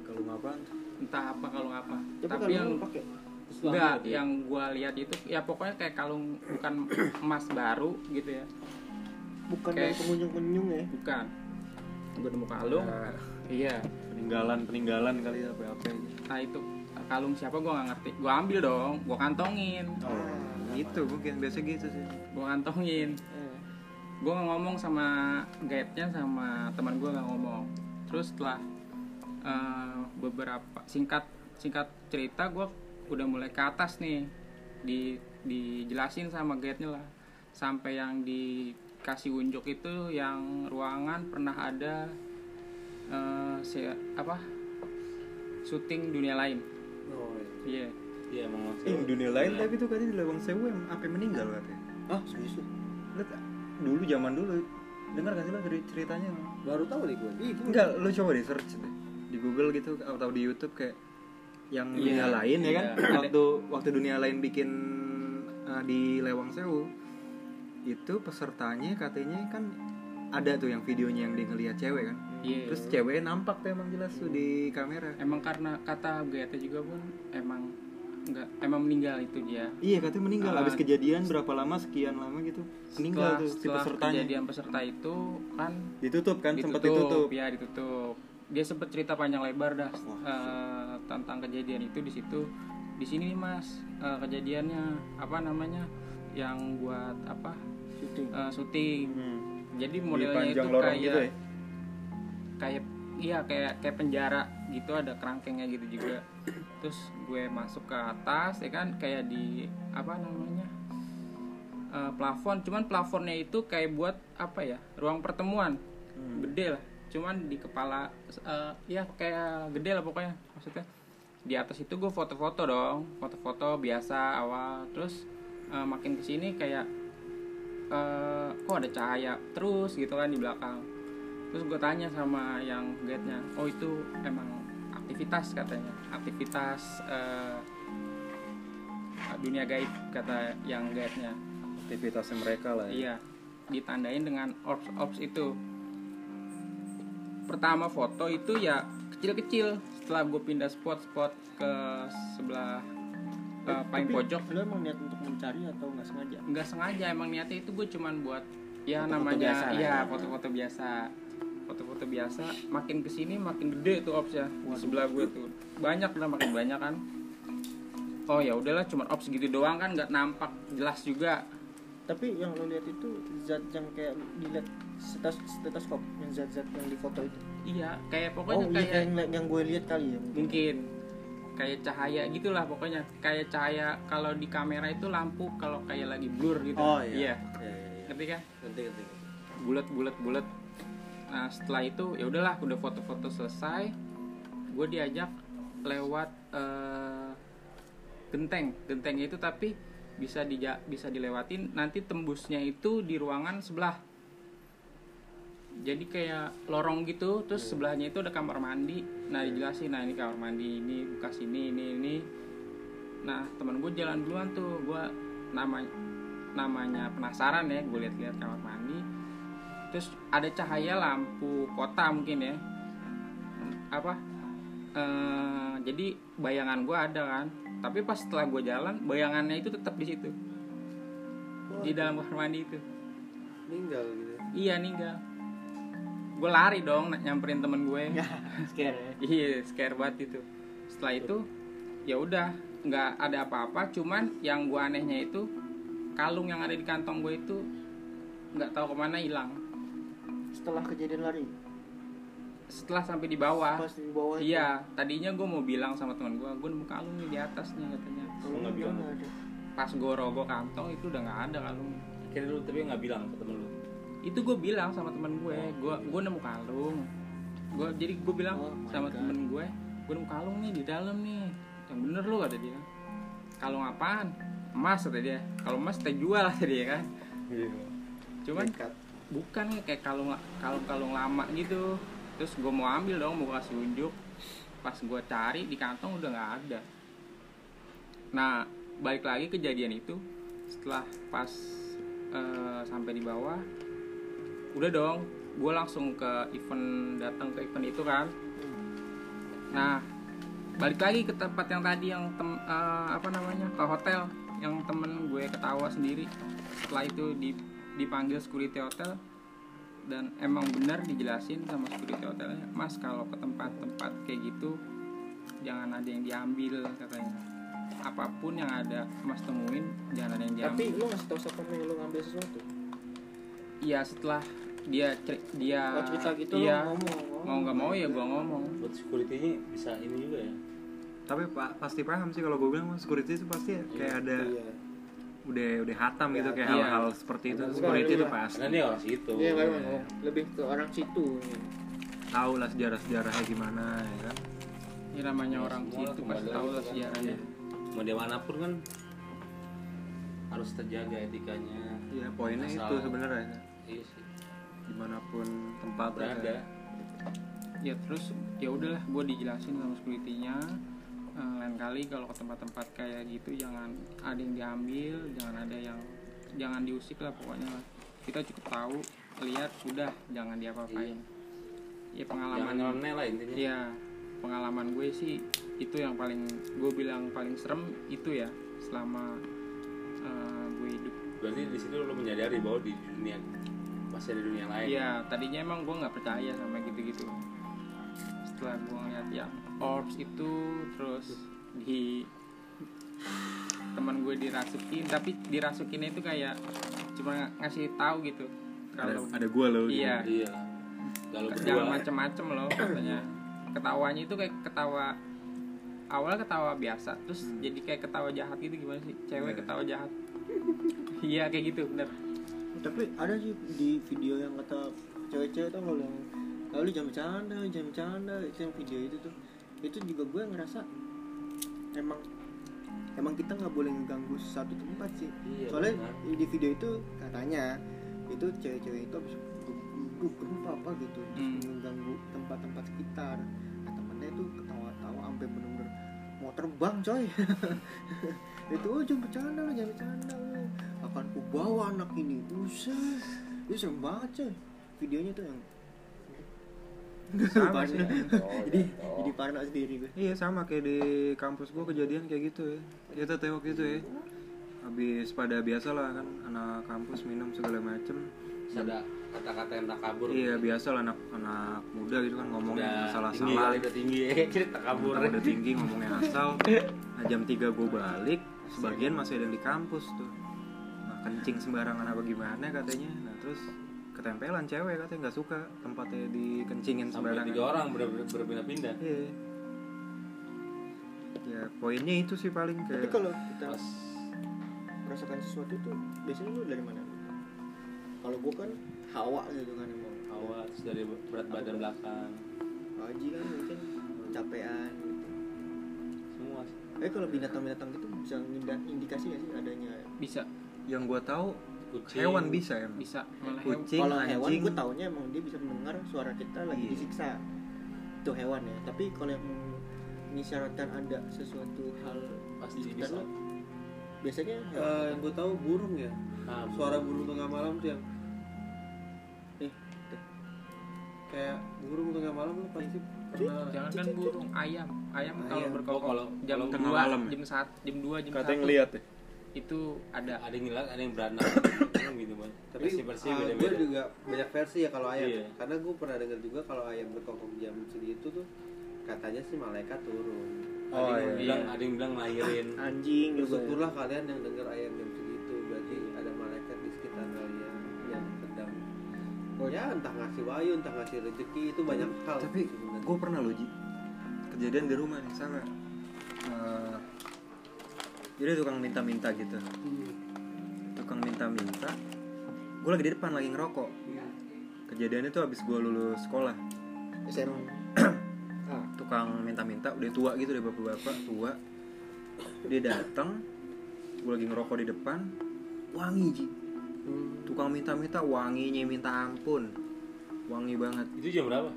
Kalau ngapain? Entah apa kalung apa. Tapi, yang pakai. Enggak ambil dia. yang gue lihat itu ya pokoknya kayak kalung bukan emas baru gitu ya. Bukan Kayak- yang pengunjung-pengunjung ya? Bukan. Gue nemu kalung. Nah, iya. Peninggalan peninggalan kali ya apa apa nah itu. Kalung siapa gue nggak ngerti. Gue ambil dong gue kantongin. Oh. Itu mungkin biasa gitu sih. Gue kantongin. Eh, gue nggak ngomong sama guide-nya sama teman gue nggak ngomong. Terus setelah eh, beberapa singkat singkat cerita gue udah mulai ke atas nih. Di dijelasin sama guide-nya lah. Sampai yang dikasih unjuk itu yang ruangan pernah ada eh, se- apa? Syuting dunia lain. Oh iya. Iya. Emang eh, dunia lain tapi tuh katanya di Lawang Sewu yang sampai meninggal katanya. Ah serius? Lihat, dulu zaman dulu. Dengar gak sih lo dari ceritanya? Baru tahu nih gue enggak lo coba di search deh di Google gitu atau di YouTube kayak yang Iya, dunia lain ya kan? iya. waktu waktu dunia lain bikin uh, di Lewang Sewu itu pesertanya katanya kan ada tuh yang videonya yang dia ngeliat cewek kan? Iya. Terus ceweknya nampak tuh emang jelas tuh di kamera. Emang karena kata guide juga pun emang nggak emang meninggal itu dia. Iya katanya meninggal. Ah. habis kejadian berapa lama sekian lama gitu meninggal setelah, tuh si setelah pesertanya. kejadian peserta itu kan ditutup kan sempat ditutup ya ditutup dia sempat cerita panjang lebar dah eh, tentang kejadian itu di situ. Di sini nih mas eh, kejadiannya apa namanya? Yang buat apa? Syuting. Eh, syuting. Hmm. jadi Di modelnya itu kayak gitu ya? kayak iya kayak kayak penjara gitu ada kerangkengnya gitu juga. Terus gue masuk ke atas ya kan kayak di apa namanya eh, plafon. Cuman plafonnya itu kayak buat apa ya? Ruang pertemuan. Gede lah cuman di kepala eh, ya kayak gede lah pokoknya maksudnya. Di atas itu gue foto-foto dong foto-foto biasa awal. Terus eh, makin ke sini kayak eh, kok ada cahaya terus gitu kan di belakang. Terus gue tanya sama yang guide-nya oh itu emang aktivitas katanya. Aktivitas eh, dunia gaib kata yang guide-nya. Aktivitasnya mereka lah ya. Iya ditandain dengan orbs orbs itu pertama foto itu ya kecil-kecil. Setelah gue pindah spot-spot ke sebelah eh, paling pojok. lu emang niat untuk mencari atau nggak sengaja? Nggak sengaja emang niatnya itu gue cuman buat ya Foto-foto namanya biasa lah ya. foto-foto biasa. Foto-foto biasa makin ke sini makin gede tuh ops ya sebelah gue tuh. Banyak lah makin banyak kan. Oh ya udahlah cuman ops gitu doang kan nggak nampak jelas juga tapi yang lo lihat itu zat yang kayak dilihat stetos stetoskop yang zat-zat yang di foto itu. Iya kayak oh pokoknya iya, kayak yang yang gue lihat kali ya mungkin. Mungkin. Kayak cahaya gitulah pokoknya. Kayak cahaya kalau di kamera itu lampu kalau kayak lagi blur gitu. Oh iya. iya. Iya, iya, iya. ngerti kan? Ngerti, ngerti. bulat bulat bulat. Nah setelah itu ya udahlah udah foto-foto selesai. Gue diajak lewat eh, genteng. Gentengnya itu tapi bisa dija bisa dilewatin nanti tembusnya itu di ruangan sebelah. Jadi kayak lorong gitu terus sebelahnya itu ada kamar mandi. Nah dijelasin nah ini kamar mandi ini buka sini ini ini. Nah teman gue jalan duluan tuh gue namanya namanya penasaran ya gue lihat-lihat kamar mandi. Terus ada cahaya lampu kota mungkin ya. Apa? Eh, jadi bayangan gue ada kan tapi pas setelah gue jalan bayangannya itu tetap di situ. Di dalam kamar mandi itu. Ninggal gitu. iya ninggal. Gue lari dong nyamperin temen gue. Scare ya? Iya scare banget itu. Setelah itu ya udah nggak ada apa-apa. Cuman yang gue anehnya itu kalung yang ada di kantong gue itu nggak tahu ke mana hilang. Setelah kejadian lari setelah sampai di bawah. Pas di bawah itu, iya tadinya gue mau bilang sama teman gue gue nemu kalung nih di atasnya katanya. Kalau Nggak bilang ada? Pas gue rogoh kantong itu udah nggak ada kalung. Akhirnya lu tapi nggak bilang ke temen lu? Itu gue bilang sama temen gue gue gue nemu kalung. Gue jadi gue bilang Oh sama God. temen gue gue nemu kalung nih di dalam nih. Yang bener lu kata dia. Kalung apaan? Emas kata dia. Kalau emas kita jual kata dia kan. Cuman Nekat. bukan ya kayak kalung kalung kalung lama gitu terus gue mau ambil dong mau kasih unjuk. Pas gue cari di kantong udah nggak ada. Nah balik lagi kejadian itu setelah pas eh, sampai di bawah udah dong gue langsung ke event datang ke event itu kan. Nah balik lagi ke tempat yang tadi yang tem, eh, apa namanya ke hotel. Yang temen gue ketawa sendiri. Setelah itu di, dipanggil security hotel dan emang benar dijelasin sama security hotelnya mas kalau ke tempat-tempat kayak gitu jangan ada yang diambil katanya. Apa pun yang ada mas temuin jangan ada yang diambil. Tapi lu ngasih tahu siapa yang lu ngambil sesuatu? Iya setelah dia dia oh, cerita gitu iya, ngomong oh. mau nggak mau ya gua ngomong. Buat security-nya bisa ini juga ya. Tapi pak pasti paham sih kalau gue bilang security itu pasti kayak ada iya udah udah hatam gitu kayak Iya. hal-hal seperti itu. Bukan, security itu iya. pasti. Orang situ. Iya kan oh, lebih ke orang situ tahu lah sejarah sejarahnya gimana ya kan? Ini namanya Ya, orang situ pasti tahu lah kan. sejarahnya. Mau dia mana pun kan harus terjaga etikanya. Iya poinnya itu Asal- sebenarnya. Iya sih. Di mana pun tempat berada. ya terus ya udahlah gue dijelasin sama securitynya lain kali kalau ke tempat-tempat kayak gitu jangan ada yang diambil jangan ada yang jangan diusik lah pokoknya lah. Kita cukup tahu lihat sudah jangan diapa-apain. Ya jangan pengalaman nyeleneh lah intinya. Iya, pengalaman gue sih itu yang paling gue bilang paling serem itu ya selama eh, gue hidup. berarti di situ lo menyadari bahwa di dunia masih ada dunia lain. Iya, tadinya emang gue nggak percaya sama gitu-gitu. Setelah gue ngeliat yang orbs itu terus di teman gue dirasukin tapi dirasukinnya itu kayak cuma ngasih tahu gitu. Ada kalau ada gue loh gitu. iya. Iya. Kalau jangan berdua macem-macem loh katanya ketawanya itu kayak ketawa awal ketawa biasa terus jadi kayak ketawa jahat gitu gimana sih? Cewek Iya. ketawa jahat. Iya kayak gitu bener. Tapi ada sih di video yang kata cewek-cewek tuh kalau yang lalu jangan bercanda jangan bercanda itu yang video itu tuh itu juga gue ngerasa emang emang kita nggak boleh ngeganggu satu tempat sih. Iya, soalnya benar. di video itu katanya itu cewek-cewek itu habis duduk gempa apa gitu. Terus Hmm. mengganggu tempat-tempat sekitar. Nah, temennya itu ketawa-tawa sampai bener-bener mau terbang coy. Itu oh jangan bercanda lo jangan bercanda lo akan ku bawa anak ini. Buset. Itu serem banget coy. Videonya tuh yang Sama sih. jadi jadi parno sendiri gue. Iya sama kayak di kampus gue kejadian kayak gitu ya. Kita tewok gitu ya. Habis pada biasa lah kan Anak kampus minum segala macem. Ada kata-kata yang tak kabur. Iya biasa lah anak, anak muda gitu kan ngomongnya udah salah tinggi salah kali udah tinggi. Cerita kabur. Mentang udah tinggi ngomongnya asal. Nah jam 3 gue balik Sebagian masih ada yang di kampus tuh. Nah kencing sembarangan apa gimana katanya. Nah terus ketempelan cewek katanya nggak suka tempatnya dikencingin sampai sembarangan. tiga orang ber- ber- berpindah-pindah. Iya. Ya poinnya itu sih paling tapi kayak kalau kita pas. merasakan sesuatu tuh biasanya lu dari mana? Kalau gue kan hawa gitu kan emang. Awal terus dari berat badan belakang. Haji kan mungkin capean gitu. Semua sih. eh kalau binatang-binatang gitu bisa indikasi nggak sih adanya? Bisa. Yang gua tahu kucing hewan bisa ya bisa. Malah kucing kalau hewan anjing. gue taunya emang dia bisa mendengar suara kita lagi Iya. disiksa. Itu hewan ya. Tapi kalau yang mengisyaratkan ada sesuatu hal Pasti di bisa. lo, biasanya Eh, hewan yang gue tahu burung ya. Nah, suara burung tengah malam tuh yang tuh. kayak burung tengah malam lu pasti pernah jangan kan burung ayam. Ayam kalau Ayam. berkokok Oh, kalau- jam kalau tengah 2 malam ya? jam 1 jam 2 jam katanya 1 ngeliat ya itu ada. Ada yang ngilat ada yang beranak gitu man tapi versi versi ah, beda gue beda juga banyak versi ya kalau ayam. Iya. karena gue pernah dengar juga kalau ayam berkokok jam segitu tuh katanya sih malaikat turun. Ada Oh, yang iya. bilang ada yang bilang lahirin. Anjing juga ya. bersyukurlah kalian yang dengar ayam jam segitu. Berarti ada malaikat di sekitar kalian yang sedang. Ya entah ngasih wayu entah ngasih rezeki itu banyak hal tapi gue pernah loh Ji. Kejadian di rumah nih sama Eh, jadi tukang minta-minta gitu. Tukang minta-minta gue lagi di depan lagi ngerokok. Kejadiannya tuh abis gue lulus sekolah. SMA ah tukang minta-minta udah tua gitu deh bapak-bapak tua. Dia datang gue lagi ngerokok di depan wangi Ji. Tukang minta-minta wanginya minta ampun. Wangi banget. Itu jam berapa?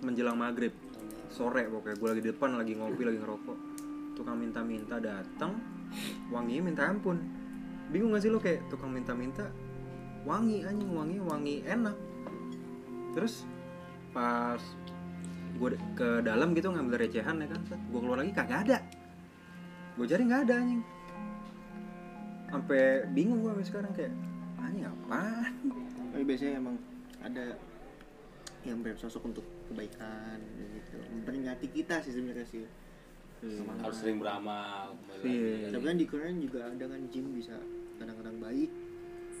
Menjelang maghrib. Sore pokoknya gue lagi di depan lagi ngopi lagi ngerokok tukang minta-minta datang wanginya minta ampun. Bingung gak sih lo kayak tukang minta-minta wangi anjing wangi wangi enak. Terus pas gue ke dalam gitu ngambil recehan ya kan gue keluar lagi kagak ada. Gue cari nggak ada anjing. Sampai bingung gue sekarang kayak anjing apa tapi biasanya emang ada yang bersosok untuk kebaikan gitu memperingati kita sih sebenarnya sih Amal-amal. harus sering beramal Iya. lagi. tapi kan di Quran juga ada kan jin bisa kadang-kadang baik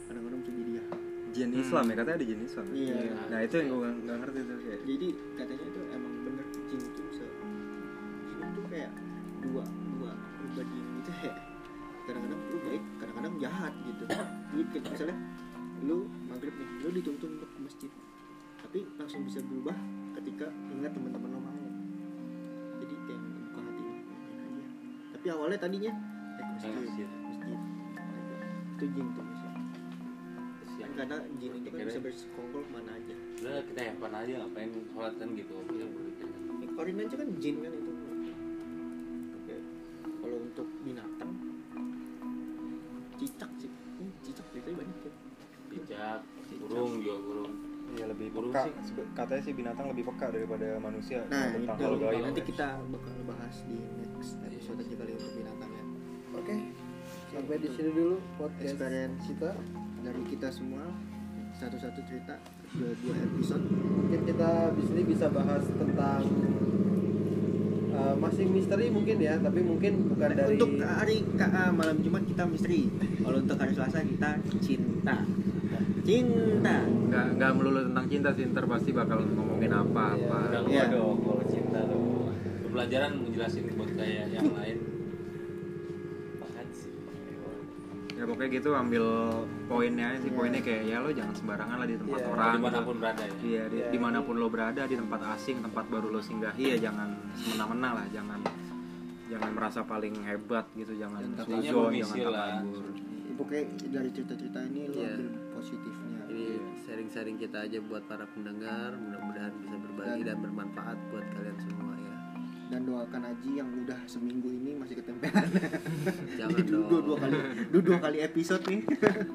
kadang-kadang bisa jadi jahat jin Islam ya katanya ada jin Islam Iya. nah itu yang gue nggak ngerti tuh kayak jadi katanya itu emang bener jin itu bisa jin itu kayak dua dua pribadi gitu ya kadang-kadang lu baik kadang-kadang jahat gitu jadi kayak misalnya lu maghrib nih lu dituntun untuk ke masjid tapi langsung bisa berubah ketika ingat teman-teman lo tapi awalnya tadinya eh, masjid Masjid. masjid itu jin tuh bisa kan karena jin itu kan bisa bersekongkol ke mana aja udah kita hepan aja ngapain sholat kan gitu ya. Ya, Korin aja kan jin kan itu. Oke. Kalau untuk binatang cicak Burung sih. Sebe- Katanya sih binatang lebih peka daripada manusia Nah, tentang itu hal gaib. nanti kita bakal bahas di next episode aja kali untuk binatang ya. Oke. Sampai di sini dulu podcast experience kita. dari kita semua satu-satu cerita dua dua episode Mungkin kita di sini bisa bahas tentang em, masih misteri mungkin ya tapi mungkin bukan dari untuk hari KA malam Jumat kita misteri kalau untuk hari Selasa kita cinta cinta nggak nggak melulu tentang cinta sih ntar pasti bakal ngomongin apa apa Udah Iya. gua dong kalau cinta dong. Pelajaran menjelasin buat kayak yang lain. Ya pokoknya gitu ambil poinnya sih poinnya kayak ya lo jangan sembarangan lah di tempat Iya, orang Di mana pun berada ya. Iya, di, Iya. di mana pun lo berada di tempat asing, tempat baru lo singgahi ya jangan semena-mena lah, jangan jangan merasa paling hebat gitu, jangan suzon, jangan lah. takabur. Pokoknya dari cerita-cerita ini lo Iya. ambil positifnya. Ini sharing-sharing kita aja buat para pendengar mudah-mudahan bisa berbagi dan bermanfaat buat kalian semua ya. Dan doakan Aji yang udah seminggu ini masih ketempelan. Jangan dua, dong. dua kali dua, dua kali episode nih.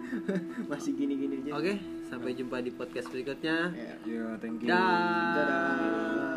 Masih gini-gini aja oke sampai jumpa di podcast berikutnya. Ya. Ya, thank you. dah. Dadah.